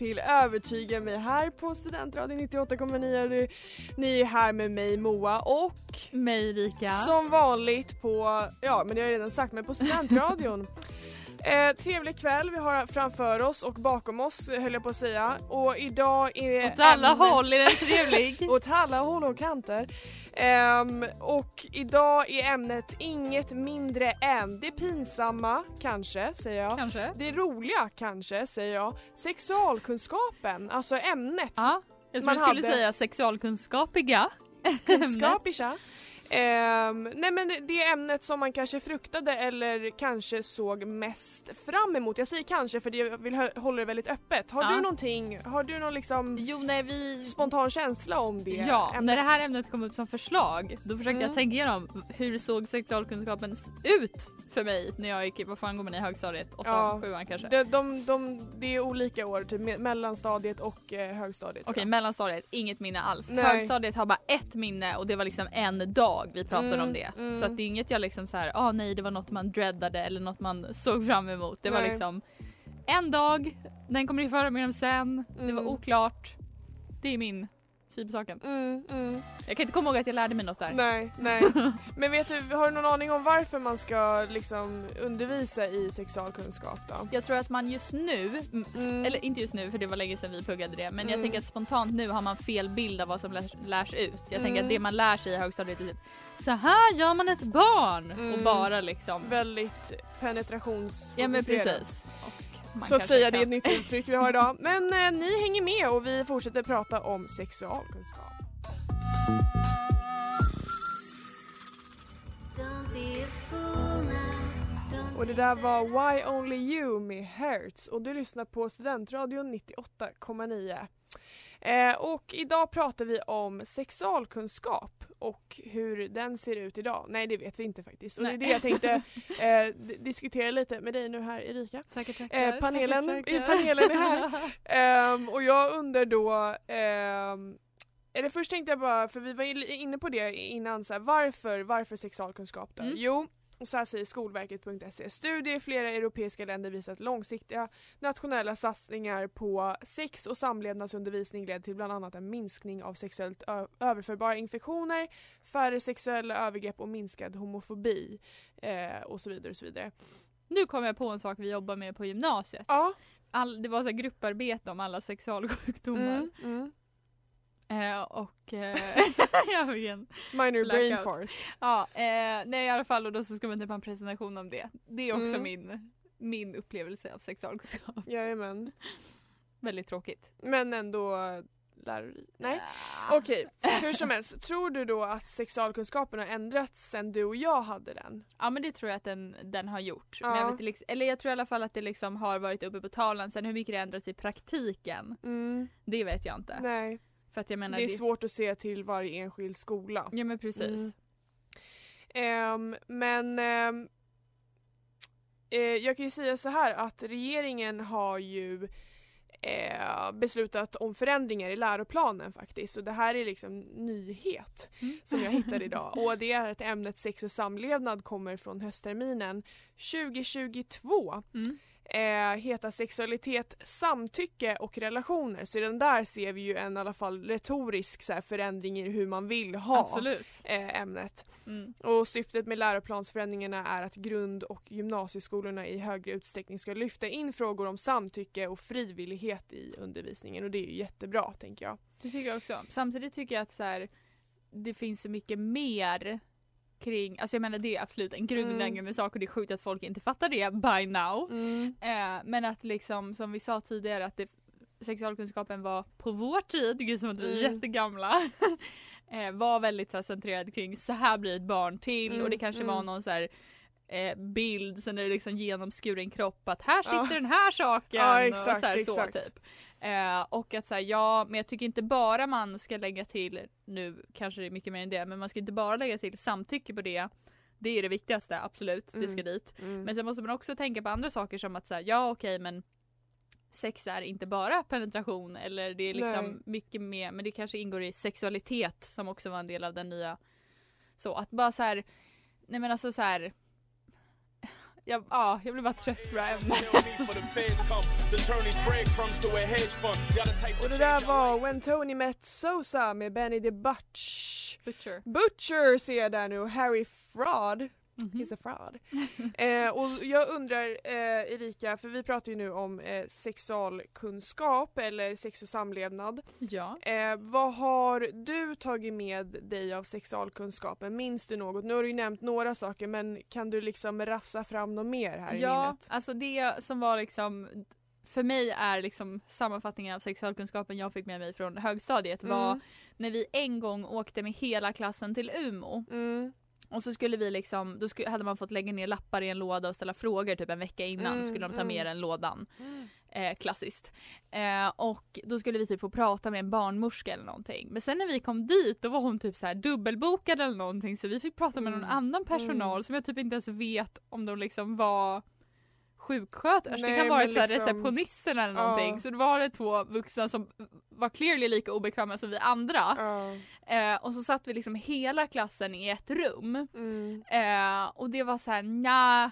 till Övertyga mig här på Studentradion 98,9. Ni är här med mig Moa och Mig Rika. som vanligt på, ja men det har jag redan sagt, men på Studentradion. Eh, trevlig kväll vi har framför oss och bakom oss höll jag på att säga. Och idag är Åt alla ämnet- håll är den trevlig. åt alla håll och kanter. Ehm, och idag är ämnet inget mindre än det pinsamma, kanske, säger jag. Kanske. Det roliga, kanske, säger jag. Sexualkunskapen, alltså ämnet. Ja, jag Man du skulle hade- säga sexualkunskapiga. Kunskapisha. Ehm, nej men det- det ämnet som man kanske fruktade eller kanske såg mest fram emot. Jag säger kanske för jag vill hålla det väldigt öppet. Har Ja. du någonting, har du någon liksom Jo, när vi... spontan känsla om det Ja, ämnet? när det här ämnet kom upp som förslag då försökte Mm. jag tänka igenom hur såg sexualkunskapen ut för mig när jag gick i, vad fan går man i högstadiet? Åttan, Ja. sjuan kanske? De, de, de, det är olika år, typ me- mellanstadiet och eh, högstadiet. Okej, jag. mellanstadiet, inget minne alls. Nej. Högstadiet har bara ett minne och det var liksom en dag vi pratade Mm, om det. mm. Så att det är inget jag liksom så här, ah nej det var något man dreadade eller något man såg fram emot. Det var Nej. liksom en dag, den kommer ni få höra mer om sen, det var Mm. oklart. Det är min syn på saken. Mm, mm. Jag kan inte komma ihåg att jag lärde mig något där. Nej, nej. Men vet du, har du någon aning om varför man ska liksom undervisa i sexualkunskap då? Jag tror att man just nu, mm, Mm. eller inte just nu för det var länge sedan vi pluggade det, men jag Mm. tänker att spontant nu har man fel bild av vad som lärs, lärs ut. Jag tänker Mm. att det man lär sig i högstadiet är typ så här gör man ett barn! Mm. Och bara liksom Väldigt penetrationsfokuserat. Ja men precis. Och Så att säga, det är ett kan- nytt uttryck vi har idag. Men eh, ni hänger med och vi fortsätter prata om sexualkunskap. Och det där var Why Only You med Hertz och du lyssnar på Studentradion 98,9. Eh, och idag pratar vi om sexualkunskap och hur den ser ut idag. Nej det vet vi inte faktiskt. Och det är det jag tänkte eh, diskutera lite med dig nu här Erika. Tackar, tackar, Eh, panelen, tackar, tackar. panelen är här. Ehm, och jag undrar då, ehm, eller först tänkte jag bara, för vi var in- inne på det innan, så här, varför, varför sexualkunskap då? Mm. Jo, och så här säger Skolverket.se. Studier i flera europeiska länder visar att långsiktiga nationella satsningar på sex och samlevnadsundervisning leder till bland annat en minskning av sexuellt överförbara infektioner, färre sexuella övergrepp och minskad homofobi eh, och så vidare och så vidare. Nu kom jag på en sak vi jobbar med på gymnasiet. Ja. All, det var så grupparbete om alla sexualsjukdomar. Mm, mm. Eh, och eh, jag fick en Minor brain Blackout. fart. Ja, eh, nej i alla fall och då så ska man typ ha en presentation om det. Det är också Mm. min, min upplevelse av sexualkunskap. Jajamän. Väldigt tråkigt. Men ändå lärorikt. Nej. Ah. Okej, hur som helst. Tror du då att sexualkunskapen har ändrats sen du och jag hade den? Ja men det tror jag att den, den har gjort. Men Ja. jag vet, liksom, eller jag tror i alla fall att det liksom har varit uppe på talen. Sen hur mycket det ändrats i praktiken, det vet jag inte. Nej, För att jag menar det är svårt att se till varje enskild skola. Ja men precis. Mm. Ehm, men ehm, eh, jag kan ju säga så här att regeringen har ju eh, beslutat om förändringar i läroplanen faktiskt. Så det här är liksom nyhet Mm. som jag hittade idag. Och det är att ämnet sex och samlevnad kommer från höstterminen 2022. Mm. Eh, heta sexualitet, samtycke och relationer. Så den där ser vi ju en i alla fall retorisk så här, förändring i hur man vill ha eh, ämnet. Mm. Och syftet med läroplansförändringarna är att grund och gymnasieskolorna i högre utsträckning ska lyfta in frågor om samtycke och frivillighet i undervisningen och det är ju jättebra tänker jag. Det tycker jag också. Samtidigt tycker jag att så här, det finns så mycket mer kring, alltså jag menar det är absolut en grundläggande Mm. sak och det är sjukt att folk inte fattar det by now. Mm. Eh, men att liksom som vi sa tidigare att det, sexualkunskapen var på vår tid, gud som att vi är Mm. jättegamla, eh, var väldigt så här, centrerad kring så här blir ett barn till Mm, och det kanske mm. var någon så här eh, bild, sen är det liksom genomskuren kropp att här sitter Ja. den här saken Ja, och exakt, så, här, exakt. så typ. Eh, och att säga ja, men jag tycker inte bara man ska lägga till, nu kanske det är mycket mer än det, men man ska inte bara lägga till samtycke på det. Det är det viktigaste, absolut, det ska Mm. dit. Mm. Men sen måste man också tänka på andra saker som att säga ja okej men sex är inte bara penetration eller det är liksom Nej. mycket mer, men det kanske ingår i sexualitet som också var en del av den nya. Så att bara så här, nej men alltså så här. Jag, ja, jag blir bara trött på det här ämnet. Och det där var When Tony Met Sosa med Benny the Butch. Butcher. Butcher ser jag där nu och Harry Fraud. Mhm. He's a fraud. eh, och jag undrar eh, Erika, för vi pratar ju nu om eh, sexualkunskap eller sex och samlevnad. Ja. Eh, vad har du tagit med dig av sexualkunskapen? Minns du något? Nu har du ju nämnt några saker men kan du liksom rafsa fram något mer här i Ja, minnet? alltså det som var liksom för mig är liksom sammanfattningen av sexualkunskapen jag fick med mig från högstadiet var Mm. när vi en gång åkte med hela klassen till Umo Mm. Och så skulle vi liksom, då skulle, hade man fått lägga ner lappar i en låda och ställa frågor typ en vecka innan Mm, skulle de ta med mm. den lådan. Mm. Eh, klassiskt. Eh, och då skulle vi typ få prata med en barnmorska eller någonting. Men sen när vi kom dit då var hon typ så här dubbelbokad eller någonting så vi fick prata med någon Mm. annan personal Mm. som jag typ inte ens vet om de liksom var sjuksköterskor, det kan vara liksom- receptionisten eller någonting. Ja. Så då var det två vuxna som var clearly lika obekväma som vi andra. Ja. Eh, och så satt vi liksom hela klassen i ett rum. Mm. Eh, och det var så här, nja.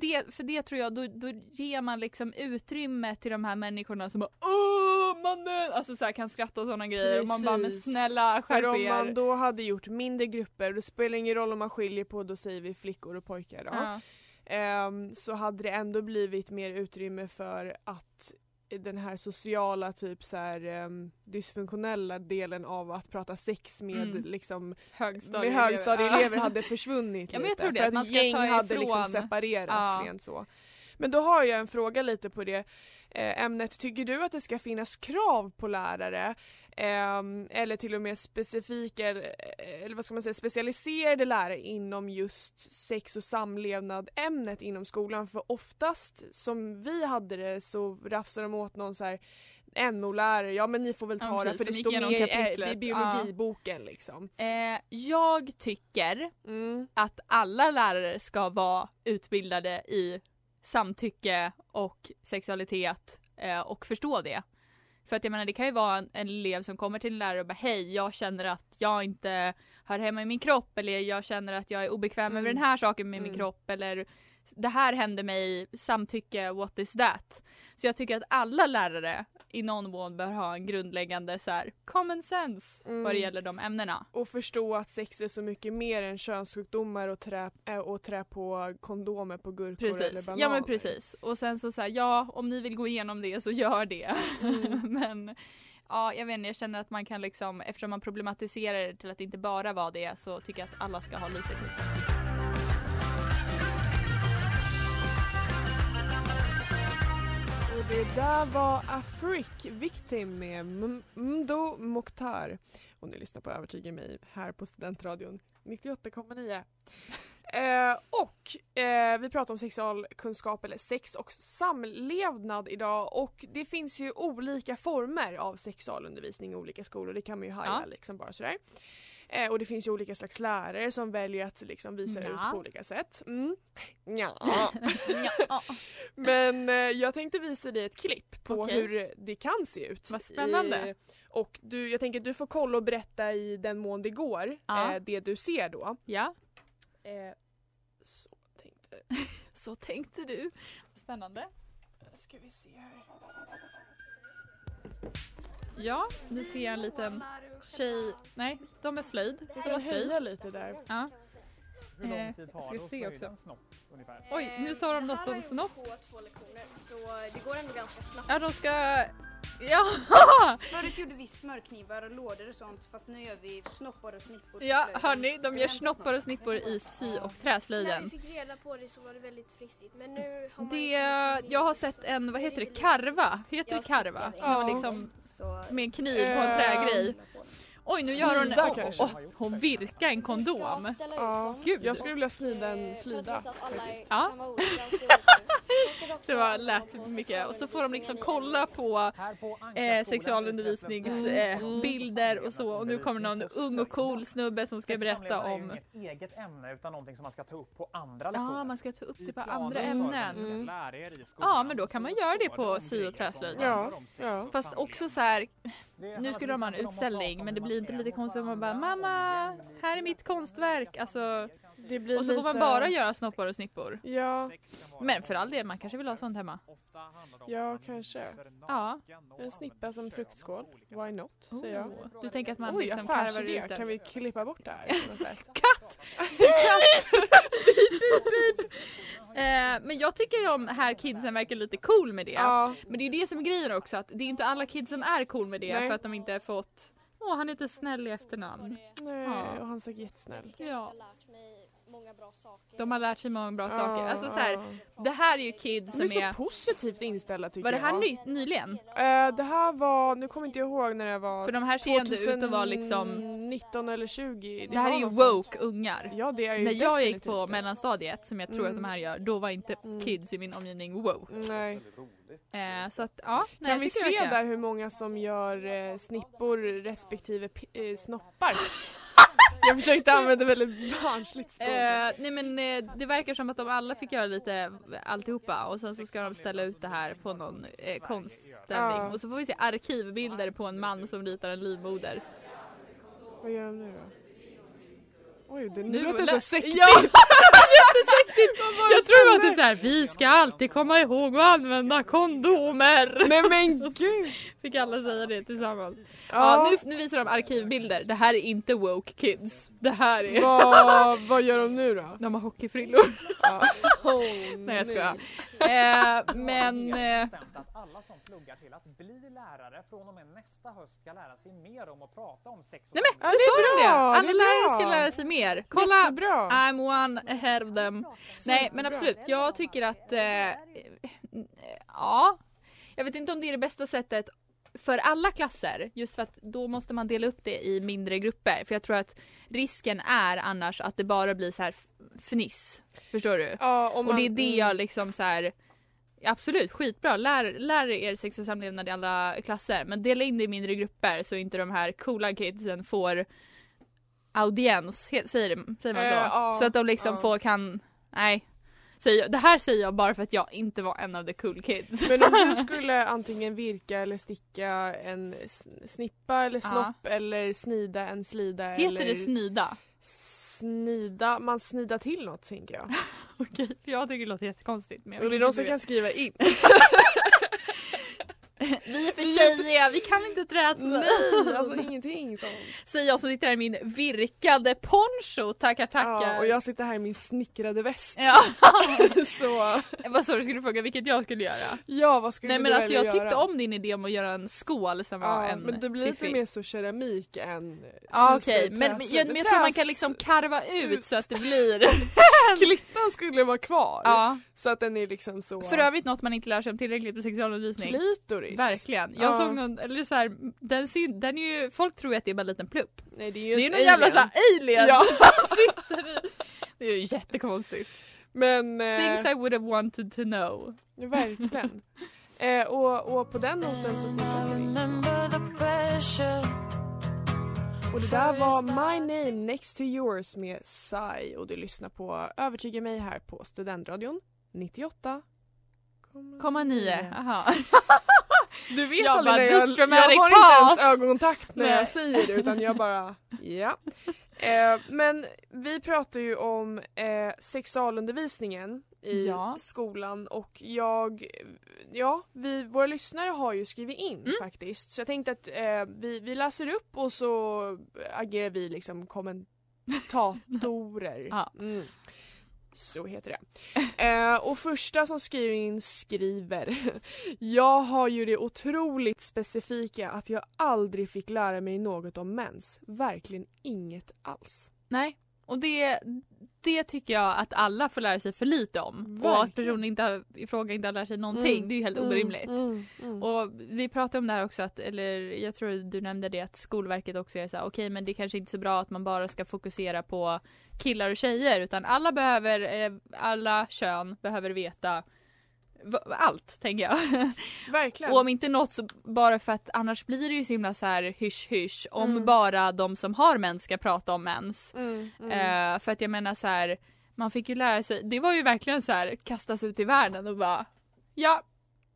Det, för det tror jag, då, då ger man liksom utrymme till de här människorna som bara Åh mannen! Alltså så här, kan skratta och sådana grejer. Och man bara men Precis. snälla För skärp om er. man då hade gjort mindre grupper, det spelar ingen roll om man skiljer på, då säger vi flickor och pojkar då. Ja. Ehm, så hade det ändå blivit mer utrymme för att den här sociala typ så här um, dysfunktionella delen av att prata sex med Mm. liksom med Högstadieelever. högstadielever Ja. hade försvunnit Ja, men jag lite. tror det, för att man ska gäng ta hade liksom ifrån- separerats Ja. rent så. Men då har jag en fråga lite på det eh, ämnet. Tycker du att det ska finnas krav på lärare eller till och med specifika, eller, eller vad ska man säga, specialiserade lärare inom just sex och samlevnad ämnet inom skolan? För oftast som vi hade det så rafsar de åt någon så här NO-lärare, ja men ni får väl Ja, ta det precis, för det står med i- kapitlet. i biologiboken liksom. Eh, jag tycker Mm. att alla lärare ska vara utbildade i samtycke och sexualitet eh, och förstå det. För att jag menar det kan ju vara en, en elev som kommer till en lärare och bara hej jag känner att jag inte hör hemma i min kropp eller jag känner att jag är obekväm Mm. över den här saken med min Mm. kropp eller det här hände mig, samtycke, what is that? Så jag tycker att alla lärare i någon mån bör ha en grundläggande så här, common sense vad det Mm. gäller de ämnena. Och förstå att sex är så mycket mer än könssjukdomar och trä, äh, och trä på kondomer på gurkor eller Precis, bananer. ja men precis. Och sen så säger ja om ni vill gå igenom det så gör det. Mm. men ja jag vet inte, jag känner att man kan liksom eftersom man problematiserar det till att inte bara vara det så tycker jag att alla ska ha lite kunskap. Det där var A Freak Victim med Mdo Mokhtar. Och ni lyssnar på Övertyga mig här på Studentradion 98,9. Eh, och eh, vi pratar om sexualkunskap eller sex och samlevnad idag och det finns ju olika former av sexualundervisning i olika skolor, det kan man ju haja Ja. liksom bara sådär. Eh, och det finns ju olika slags lärare som väljer att liksom visa Ja. ut på olika sätt. Mm. Ja. ja. Men eh, jag tänkte visa dig ett klipp på Okej. hur det kan se ut. Vad spännande. I, och du, jag tänker att du får kolla och berätta i den mån det går, Ja. eh, det du ser då. ja, Eh, så tänkte så tänkte du. Spännande. Ska vi se här. Ja, nu ser jag en liten tjej. Nej, de är slöjd. De har slöjd. lite där. Ja. Hur lång Eh, tid jag tar ska det att se slöjda också. snopp ungefär? Oj, nu sa de något om snopp. på två lektioner så det går ändå ganska snabbt. Ja, de ska... Ja! Förut gjorde vi smörknivar och lådor och sånt fast nu gör vi snoppar och snippor. Ja, hörni, de gör snoppar och snippor i sy och När vi träslöjden. fick reda på det så var det väldigt frissigt men nu har man Det, jag har sett en, vad heter det, karva? Heter det karva? Ja. Liksom med en kniv på en Ehm, trägrej. Oj, nu gör hon... Oh, oh, oh, hon virkar en kondom. Ja, Gud. jag skulle vilja snida en slida. faktiskt. Ja. Det var lät mycket. Och så får de liksom kolla på eh, sexualundervisningsbilder eh, och så. Och nu kommer någon ung och cool snubbe som ska berätta om... inget eget ämne utan någonting som man ska ta upp på andra lektioner. Ja, man ska ta upp det på andra ämnen. Mm. Ja, men då kan man göra det på sy- och handlar Ja, Fast också så här, nu skulle de ha en utställning men det blir inte lite konstigt om man bara mamma, här är mitt konstverk. Alltså, Det blir och så får man lite- bara göra snoppar och snippor. Ja, Men för all del, man kanske vill ha sånt hemma. Det Ja, kanske. Ja. en snippa som fruktskål. Why not, säger jag. Oh, du tänker att man Oj, liksom karvar ut den? Kan vi klippa bort det här? sätt? Katt! Eh, men jag tycker de här kidsen verkar lite cool med det. Ja, Men det är det som är grejen också, att det är inte alla kids som är cool med det Nej. för att de inte har fått Åh, han är inte snäll i efternamn. nej, Ja. och han såg jättesnäll. Ja. Många bra saker. De har lärt sig många bra saker. Ja, Alltså så här, ja. det här är ju kids De är som så är... positivt inställda tycker Var det här jag. ny, nyligen? Eh, det här var, nu kommer inte jag ihåg när det var. För de här ser ändå ut att vara liksom... 19 eller 20. Det här var är ju woke ungar. Ja det är ju När jag gick på det. mellanstadiet, som jag tror att de Mm. här gör, då var inte Mm. kids i min omgivning woke. Nej. Eh, så att ja, nej, Kan jag vi se det där hur många som gör eh, snippor respektive eh, snoppar? Jag försökte använda väldigt barnsligt språk. Eh, nej men eh, det verkar som att de alla fick göra lite alltihopa och sen så ska de ställa ut det här på någon eh, konstställning Ja. och så får vi se arkivbilder på en man som ritar en livmoder. Vad gör de nu då? Oj, det Nu låter så sektigt! Ja, jättesektigt! Jag tror det var typ såhär, vi ska alltid komma ihåg att använda kondomer. Nej men gud! Fick alla säga det tillsammans. Ja, nu, nu visar de arkivbilder, det här är inte woke kids. Det här är... vad, vad gör de nu då? De har hockeyfrillor. Ja. Oh, Nej jag skojar. Eh, men... Bestämt att alla som pluggar till att bli lärare från och med nästa höst ska lära sig mer om att prata om sex och Nej men Ja, nu sa de det! Alla lärare ska lära sig mer. Kolla! Jättebra! I'm one ahead of them. Nej men absolut, jag tycker att eh, ja, jag vet inte om det är det bästa sättet för alla klasser just för att då måste man dela upp det i mindre grupper för jag tror att risken är annars att det bara blir så här fniss. Förstår du? Ja, om Och det är man- det jag liksom så här. Absolut, skitbra. Lär, lär er sex och samlevnad i alla klasser. Men dela in det i mindre grupper så inte de här coola kidsen får audiens. Säger, det, säger man så? Ja, så att de liksom ja. får kan, nej. Säger, det här säger jag bara för att jag inte var en av the cool kids. Men om du skulle antingen virka eller sticka en snippa eller Ja. snopp eller snida en slida Heter eller det snida? snida, man snidar till något tänker jag. Okej, för jag tycker det låter jättekonstigt. Men jag Och det är någon som kan skriva in. Vi är för tjejiga, vi kan inte trädsla. Nej, alltså ingenting sånt. Säger jag som sitter här i min virkade poncho, tackar tackar. Ja, och jag sitter här i min snickrade väst. Ja. Så Vad sa du, skulle du fråga vilket jag skulle göra? ja, vad skulle Nej du men alltså välja jag tyckte göra? om din idé om att göra en skål som var Ja, en men det blir lite fiffig. mer så keramik än Ja okej, men, men, träslöjd. jag, men jag tror man kan liksom karva ut så att det blir Klittan skulle vara kvar. Ja, Så att den är liksom så för övrigt något man inte lär sig om tillräckligt på sexualundervisning. klitoris. Verkligen. Jag Ja. såg någon, eller så här, den, syn, den är ju, folk tror ju att det är bara en liten plupp. Nej det är ju Det är någon jävla såhär alien Ja. sitter i. Det är ju jättekonstigt. Men eh, Things I would have wanted to know. verkligen. eh, och, och på den noten så fortsätter vi. Pressure Och det där var My Name Next to Yours med Psy och du lyssnar på Övertyga mig här på Studentradion 98 Komma nio, aha. Du vet Jag aldrig bara, jag, jag har inte ens ögonkontakt när Nej. jag säger det utan jag bara ja. Eh, men vi pratar ju om eh, sexualundervisningen i Ja. skolan och jag, ja, vi, våra lyssnare har ju skrivit in Mm. faktiskt så jag tänkte att eh, vi, vi läser upp och så agerar vi liksom kommentatorer. Ja. Mm. Så heter det. Eh, och första som skriver in skriver Jag har ju det otroligt specifika att jag aldrig fick lära mig något om mens. Verkligen inget alls. Nej, och det, det tycker jag att alla får lära sig för lite om. Och att Verkligen. personen inte har, i fråga inte har lärt sig någonting. Mm, Det är ju helt mm, orimligt. mm, mm. Och vi pratade om det här också att, eller jag tror du nämnde det att Skolverket också är så här, okej men det kanske inte är så bra att man bara ska fokusera på killar och tjejer utan alla behöver, eh, alla kön behöver veta allt tänker jag. Verkligen. Och om inte något så bara för att annars blir det ju så himla så här hysch hysch om Mm. bara de som har mens ska prata om mens. Mm, mm. Eh, för att jag menar så här, man fick ju lära sig, det var ju verkligen så här kastas ut i världen och bara ja,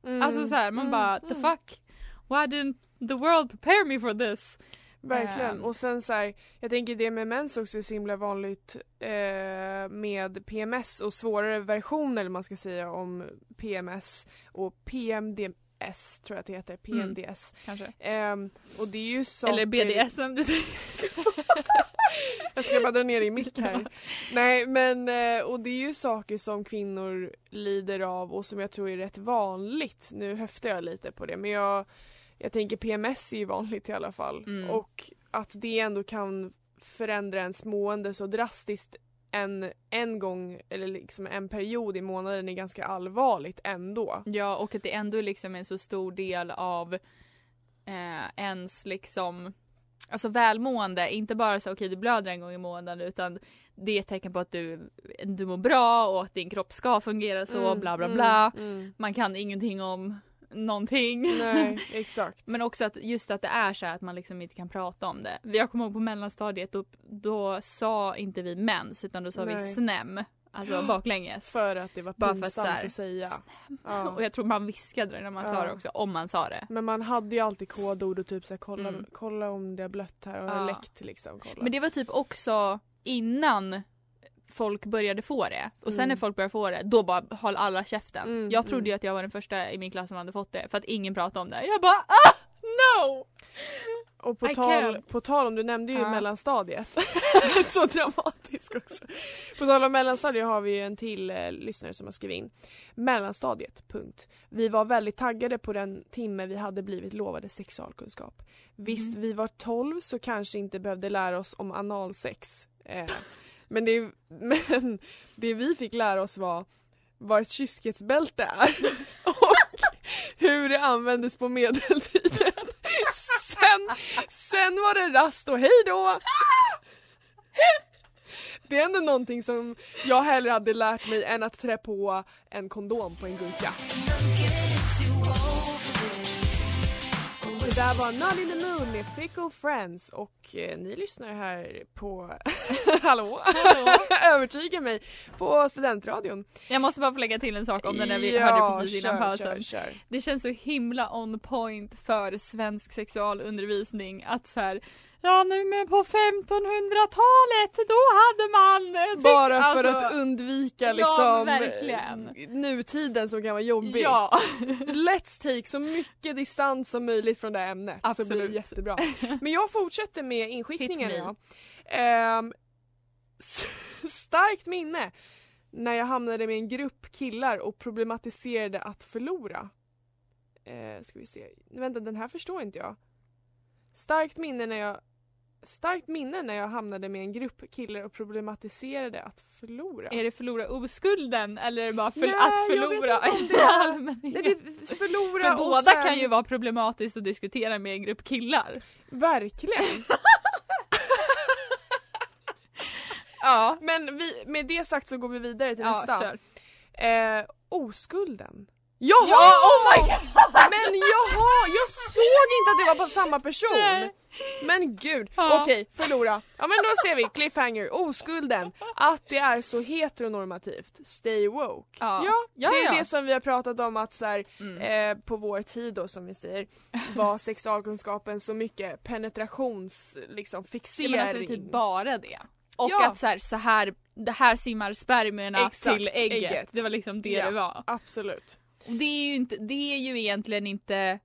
Mm, alltså så här, man mm, bara the mm. fuck, why didn't the world prepare me for this? Verkligen. Ehm. Och sen så här, jag tänker det med mens också är så himla vanligt eh, med PMS och svårare versioner eller man ska säga om PMS och PMDS tror jag att det heter, PMDS. Kanske. Ehm, och det är ju saker... Eller BDSM du säger. Jag ska bara dra ner i mick här. Nej men eh, och det är ju saker som kvinnor lider av och som jag tror är rätt vanligt. Nu höftar jag lite på det men jag, jag tänker PMS är ju vanligt i alla fall. Mm. Och att det ändå kan förändra ens mående så drastiskt en, en gång eller liksom en period i månaden är ganska allvarligt ändå. Ja och att det ändå liksom är en så stor del av eh, ens liksom Alltså välmående, inte bara så okej du blöder en gång i månaden utan det är ett tecken på att du, du mår bra och att din kropp ska fungera så Mm, bla bla mm, bla. mm. Man kan ingenting om någonting. Nej exakt. Men också att just att det är så här att man liksom inte kan prata om det. Jag kommer ihåg på mellanstadiet då, då sa inte vi mens utan då sa vi Nej. SNEM. Alltså baklänges. För att det var Bara för att pinsamt här, att säga. Ja. Och jag tror man viskade det när man sa Ja. det också, om man sa det. Men man hade ju alltid kodord och typ så här, kolla, Mm. kolla om det har blött här och Ja. läckt liksom. Kolla. Men det var typ också innan folk började få det. Och sen Mm. när folk började få det, då bara höll alla käften. Mm, jag trodde mm. ju att jag var den första i min klass som hade fått det för att ingen pratade om det. Jag bara ah no! och på I tal, på tal om, du nämnde ju Ja. mellanstadiet. så dramatisk också. På tal om mellanstadiet har vi ju en till eh, lyssnare som har skrivit in. Mellanstadiet, punkt. Vi var väldigt taggade på den timme vi hade blivit lovade sexualkunskap. Visst, Mhm. vi var 12 så kanske inte behövde lära oss om analsex. Eh, men, det, men det vi fick lära oss var vad ett kyskhetsbälte är och hur det användes på medeltiden. Sen, sen var det rast och hej då! Det är ändå någonting som jag hellre hade lärt mig än att trä på en kondom på en gurka. Det där var Not in the Moon med Fickle Friends och eh, ni lyssnar här på Hallå? Övertyga mig på Studentradion. Jag måste bara få lägga till en sak om den när vi Ja, hörde precis innan pausen. kör, kör. Det känns så himla on point för svensk sexualundervisning att så här, ja nu men på 1500-talet då hade man eh, fick- Bara för alltså, att undvika ja, liksom verkligen. eh, nutiden som kan vara jobbig. Ja, Let's take så mycket distans som möjligt från det här ämnet så blir det Absolut. jättebra. Men jag fortsätter med inskickningen. Ja. Ehm, starkt minne när jag hamnade med en grupp killar och problematiserade att förlora. Eh, ska vi se. Vänta den här förstår inte jag. Starkt minne när jag Starkt minne när jag hamnade med en grupp killar och problematiserade att förlora. är det förlora oskulden eller är det bara för, Nej, att förlora i allmänhet? Nej, det, förlora För båda sen- kan ju vara problematiskt att diskutera med en grupp killar. Verkligen! ja, men vi, med det sagt så går vi vidare till Ja, nästa. Eh, oskulden. Jaha! Ja, oh my god! Men jaha, jag såg inte att det var på samma person! Nej. Men gud, Ja. okej förlora. Ja men då ser vi, cliffhanger, oskulden. Att det är så heteronormativt. Stay woke. Ja. Ja, Ja, det är ja. det som vi har pratat om att så här, Mm. eh, på vår tid då som vi säger var sexualkunskapen så mycket penetrations liksom Ja, fixering. men alltså typ bara det. Och Ja. att så här, så här, det här simmar spermierna Exakt, till ägget. ägget. Det var liksom det Ja. det var. Absolut. Det är ju inte, det är ju egentligen inte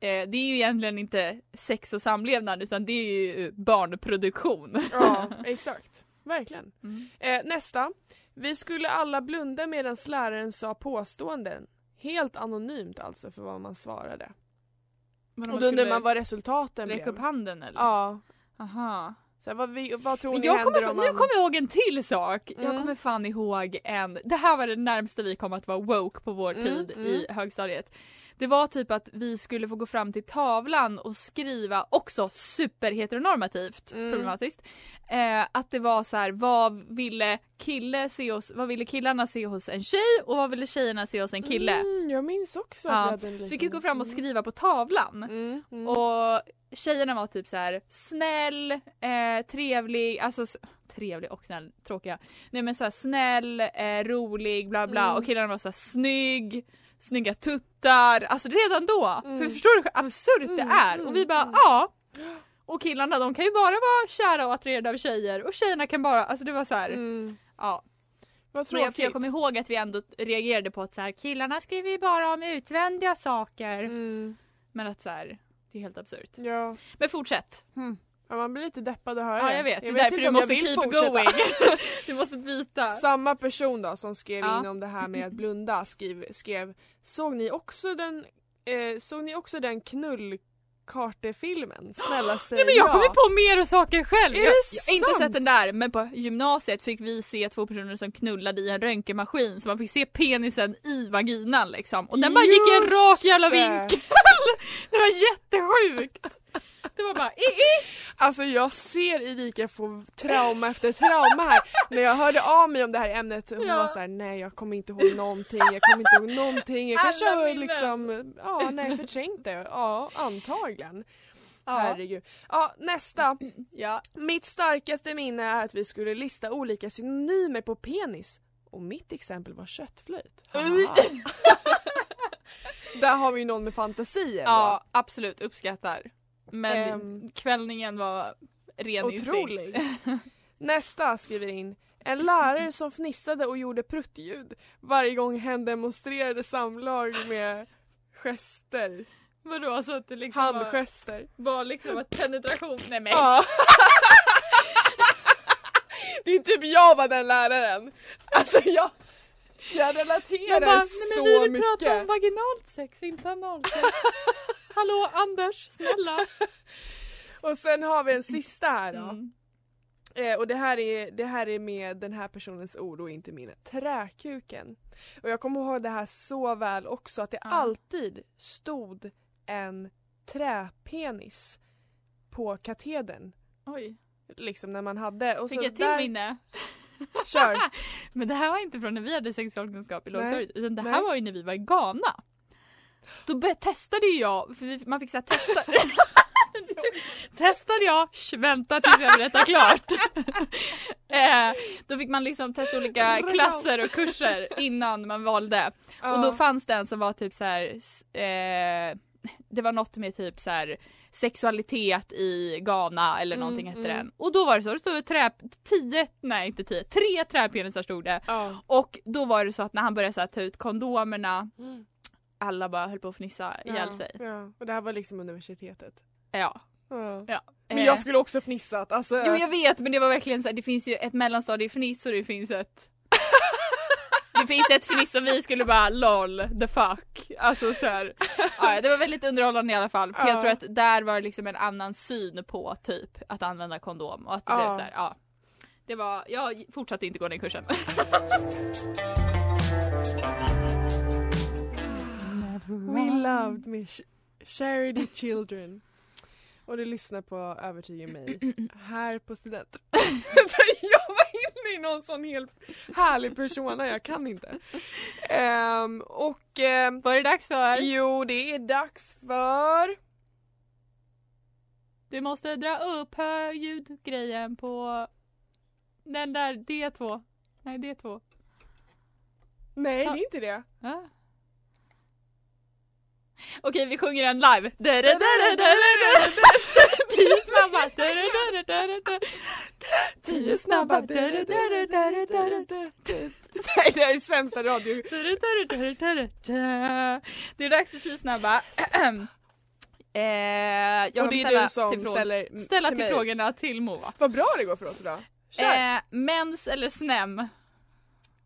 eh, det är ju egentligen inte sex och samlevnad utan det är ju barnproduktion. Ja, exakt. Verkligen. Mm. Eh, nästa. Vi skulle alla blunda medan läraren sa påståenden. Helt anonymt alltså för vad man svarade. Men Och då undrar man vad resultaten räcka upp blev. handen eller? Ja. Aha. Så här, vad, vi, vad tror Men ni jag händer kommer, om fa- nu man... kommer jag ihåg en till sak. Jag Mm. kommer fan ihåg en, det här var det närmsta vi kom att vara woke på vår Mm, tid mm. i högstadiet. Det var typ att vi skulle få gå fram till tavlan och skriva, också superheteronormativt Mm. problematiskt, eh, att det var så här: vad ville kille se hos, vad ville killarna se hos en tjej och vad ville tjejerna se hos en kille? Mm, jag minns också Ja, att vi hade en liten... Fick gå fram och skriva på tavlan. Mm, mm. Och tjejerna var typ så här snäll, eh, trevlig, alltså trevlig och snäll, tråkiga. Nej men så här, snäll, eh, rolig, bla bla Mm. och killarna var så här, snygg, snygga tuttar, alltså redan då. Mm. För förstår du hur absurt det Mm, är? mm, och vi bara mm. ja. Och killarna de kan ju bara vara kära och attraherade av tjejer och tjejerna kan bara, alltså det var så här, Mm. ja. Vad jag, tråkigt. för jag kommer ihåg att vi ändå reagerade på att så här, killarna skriver ju bara om utvändiga saker. Mm. Men att så här, det är helt absurt. Ja. Men fortsätt. Ja, man blir lite deppad att höra Ja jag vet, det är därför du måste keep fortsätta. going. du måste byta. Samma person då som skrev Ja. in om det här med att blunda skrev, skrev Såg ni också den, eh, såg ni också den knullkartefilmen? Snälla säg Nej men jag ja. kommer på mer saker själv. Är jag, jag har inte sett den där men på gymnasiet fick vi se två personer som knullade i en röntgenmaskin så man fick se penisen i vaginan liksom. Och den bara gick i en rak jävla Just vinkel. det var jättesjukt. Det var bara i, i. Alltså jag ser Erika få trauma efter trauma här. När jag hörde av mig om det här ämnet hon Ja. var såhär nej jag kommer inte ihåg någonting, jag kommer inte ihåg någonting. Jag kanske har liksom, ja nej förträngt det. Ja antagligen. Ja. Herregud. Ja nästa. ja. Mitt starkaste minne är att vi skulle lista olika synonymer på penis. Och mitt exempel var köttflöjt. Där har vi någon med fantasi ändå. ja absolut uppskattar. Men Ehm. kvällningen var ren instinkt. Otrolig. Nästa skriver in. En lärare som fnissade och gjorde pruttljud varje gång hen demonstrerade samlag med gester. Vadå så att det liksom var, Handgester. var liksom att penetration, nej men. Ja. Det är typ jag var den läraren. Alltså jag, jag relaterar Jag bara, så nej men vi vill mycket. prata om vaginalt sex, inte analsex. Hallå Anders, snälla. Och sen har vi en sista här då. Mm. Eh, och det här, är, det här är med den här personens ord och inte mina. Träkuken. Och jag kommer ihåg det här så väl också att det Ja. alltid stod en träpenis på katedern. Oj, Liksom när man hade. Och fick så ett till där, minne. Kör! Men det här var inte från när vi hade sexualkunskap i lågstadiet utan det här Nej. var ju när vi var i Ghana. Då testade ju jag, för vi- man fick så här testa Testade jag, vänta tills jag berättar klart. eh, då fick man liksom testa olika klasser och kurser innan man valde. Och då Ja. fanns det en som var typ så här, eh, det var något med typ så här sexualitet i Ghana eller Mm, någonting hette mm. den. Och då var det så, det stod trä, tio, nej inte tio, tre träpenisar stod det. Ja. Och då var det så att när han började så här, ta ut kondomerna, Mm. Alla bara höll på att fnissa ihjäl sig. Ja. Och det här var liksom universitetet. Ja. Ja. ja. Men jag skulle också fnissat. Alltså, Jo jag vet men det var verkligen så här, det finns ju ett mellanstadie fniss och det finns ett Det finns ett fniss och vi skulle bara LOL, the fuck. Alltså så här. Ja, det var väldigt underhållande i alla fall. För jag Ja. tror att där var det liksom en annan syn på typ att använda kondom och att det Ja. blev så här, ja. Det var, jag fortsatte inte gå den kursen. We loved me. Ch- Charity children. Och du lyssnar på Övertyga mig här på Student. jag var inne i någon sån helt härlig persona, jag kan inte. Ehm, och ehm, Vad är det dags för? jo det är dags för Du måste dra upp högljudgrejen på den där D2. Nej, D2. Nej Ja. det är inte det. Ah. Okej, vi sjunger den live. Tio snabba. Tio snabba. Nej det här är sämsta radio. Det är dags för tio snabba. Eh, jag Och det kommer är du ställa som till, ställer ställa till till frågorna till Moa. Vad bra det går för oss idag. Kör! Eh, mens eller snem?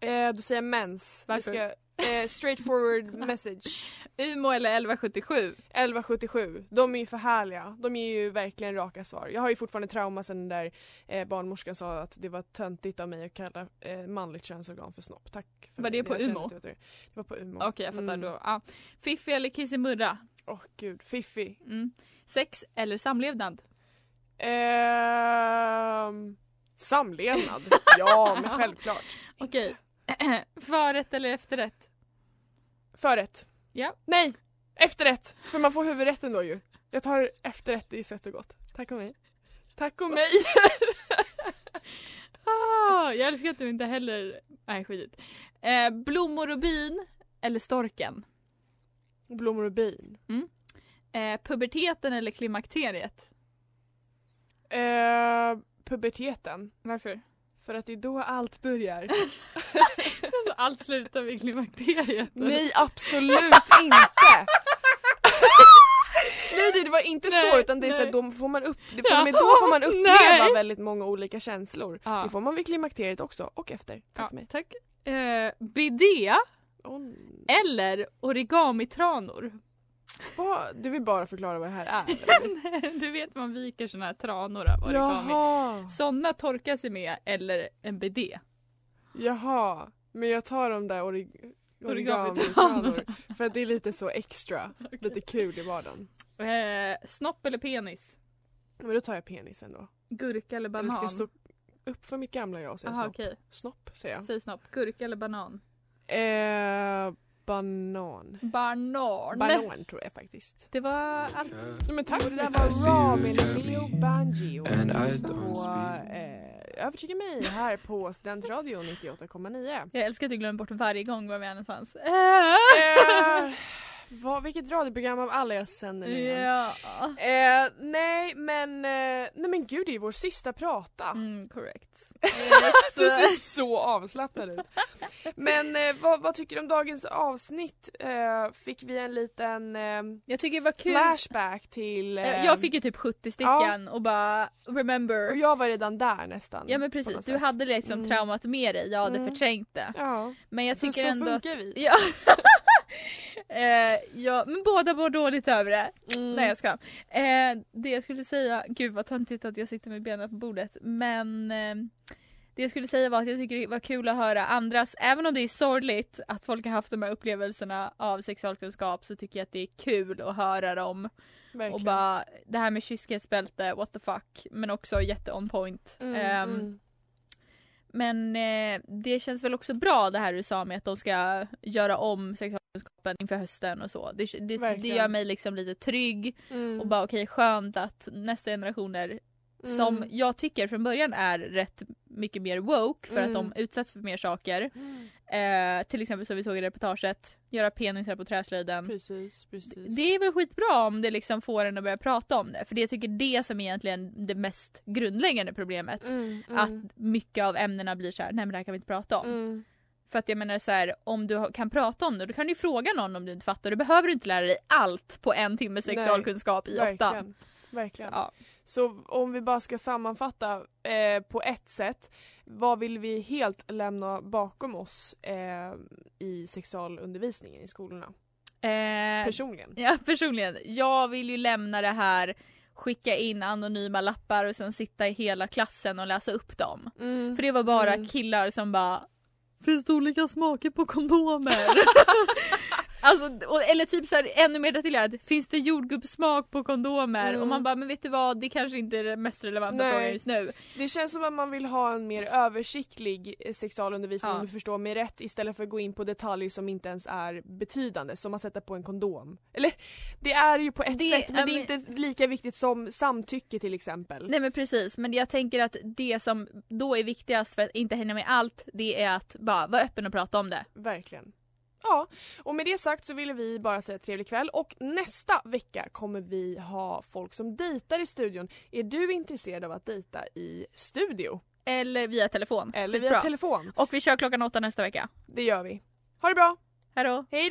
Eh, då säger jag mens. Vi Varför? Ska, eh, straightforward message. Umo eller 1177? 1177, de är ju för härliga. De är ju verkligen raka svar. Jag har ju fortfarande trauma sen den där eh, barnmorskan sa att det var töntigt av mig att kalla eh, manligt könsorgan för snopp. Tack. För Var det på Jag känner Umo? Det det var på Umo. Okej, jag fattar Mm. då. Ja. Fiffi eller kissemurra? Åh gud, fiffi. Mm. Sex eller samlevnad? Ehm, samlevnad. ja, men självklart. Okej. Förrätt eller efterrätt? Förrätt. Ja. Nej! Efterrätt! För man får huvudrätten då ju. Jag tar efterrätt, det är sött och gott. Tack och mig. Tack och mig. Ah, jag älskar att du inte heller... Nej, skit eh, Blommor och bin eller storken? Blommor och bin. Eh, puberteten eller klimakteriet? Eh, puberteten. Varför? För att det är då allt börjar. Alltså, allt slutar vid klimakteriet. Nej absolut inte! nej, nej det var inte Nej, så utan det är så att då får man upp, det men då får man uppleva nej. väldigt många olika känslor. Ja. Det får man vid klimakteriet också och efter. Tack Ja, för mig. tack. Eh, bidé Åh, eller origamitranor? Vad, du vill bara förklara vad det här är? du vet man viker såna här tranor av origami. Såna torkar sig med eller en bidé. jaha. Men jag tar de där orig Origamitranorna. origami för att det är lite så extra, lite kul i vardagen. Eh, snopp eller penis? Men då tar jag penisen då. Gurka eller banan? Eller ska jag stå upp för mitt gamla jag och säga Jaha snopp? okej, Snopp säger jag. säg snopp. Gurka eller banan? Eh, banan. Banan. Banan tror jag faktiskt. Det var allt. Nej, men tack så mycket. Det där var with Leo Banji och eh, Övertyga mig här på Studentradion 98,9. Jag älskar att du glömmer bort varje gång var vi är någonstans. Vad, vilket radioprogram av alla jag sänder nu ja. Eh, nej men, eh, nej men gud det är ju vår sista prata. Mm, correct. Du ser så avslappnad ut. Men eh, vad, vad tycker du om dagens avsnitt? Eh, fick vi en liten eh, Jag tycker det var kul. flashback till... Eh, Jag fick ju typ 70 stycken och bara remember. Och jag var redan där nästan. Ja men precis, du sätt. hade liksom Mm. traumat med dig, jag hade Mm. förträngt det. Ja, Men jag men tycker så ändå att... funkar vi. Ja. Eh, ja, men båda mår dåligt över det. Mm. Nej jag ska. Eh, det jag skulle säga, gud vad töntigt att jag sitter med benen på bordet, men eh, det jag skulle säga var att jag tycker det var kul att höra andras, även om det är sorgligt att folk har haft de här upplevelserna av sexualkunskap så tycker jag att det är kul att höra dem Verkligen. och bara det här med kyskhetsbälte, what the fuck, men också jätte on point. Mm, Ehm, mm. Men eh, det känns väl också bra det här du sa med att de ska göra om sexualkunskapen inför hösten och så. Det, det, det gör mig liksom lite trygg Mm. och bara okej skönt att nästa generationer som Mm. jag tycker från början är rätt mycket mer woke för Mm. att de utsätts för mer saker. Mm. Eh, till exempel som vi såg i reportaget, göra penisar på träslöjden. Precis, precis. Det är väl skitbra om det liksom får en att börja prata om det. För det jag tycker det som är egentligen det mest grundläggande problemet. Mm, mm. Att mycket av ämnena blir så här: nej men det här kan vi inte prata om. För att jag menar så här, om du kan prata om det, då kan du ju fråga någon om du inte fattar. Du behöver inte lära dig allt på en timme sexualkunskap i åttan. Verkligen. Verkligen. Ja. Så om vi bara ska sammanfatta eh, på ett sätt. Vad vill vi helt lämna bakom oss eh, i sexualundervisningen i skolorna? Eh, Personligen. ja, personligen. Jag vill ju lämna det här skicka in anonyma lappar och sen sitta i hela klassen och läsa upp dem. Mm. För det var bara Mm. killar som bara Finns det olika smaker på kondomer? Alltså, eller typ så här, ännu mer detaljerat, finns det jordgubbssmak på kondomer? Mm. Och man bara, men vet du vad, det kanske inte är den mest relevanta Nej. frågan just nu. Det känns som att man vill ha en mer översiktlig eh, sexualundervisning Ja. om du förstår mig rätt istället för att gå in på detaljer som inte ens är betydande som att sätta på en kondom. Eller det är ju på ett Det- sätt men ja, det är inte lika viktigt som samtycke till exempel. Nej men precis, men jag tänker att det som då är viktigast för att inte hinna med allt, det är att bara vara öppen och prata om det. Verkligen. Ja, och med det sagt så ville vi bara säga trevlig kväll och nästa vecka kommer vi ha folk som dejtar i studion. Är du intresserad av att dejta i studio? Eller via telefon. Eller via telefon? Och vi kör klockan åtta nästa vecka. Det gör vi. Ha det bra! Hejdå! Hej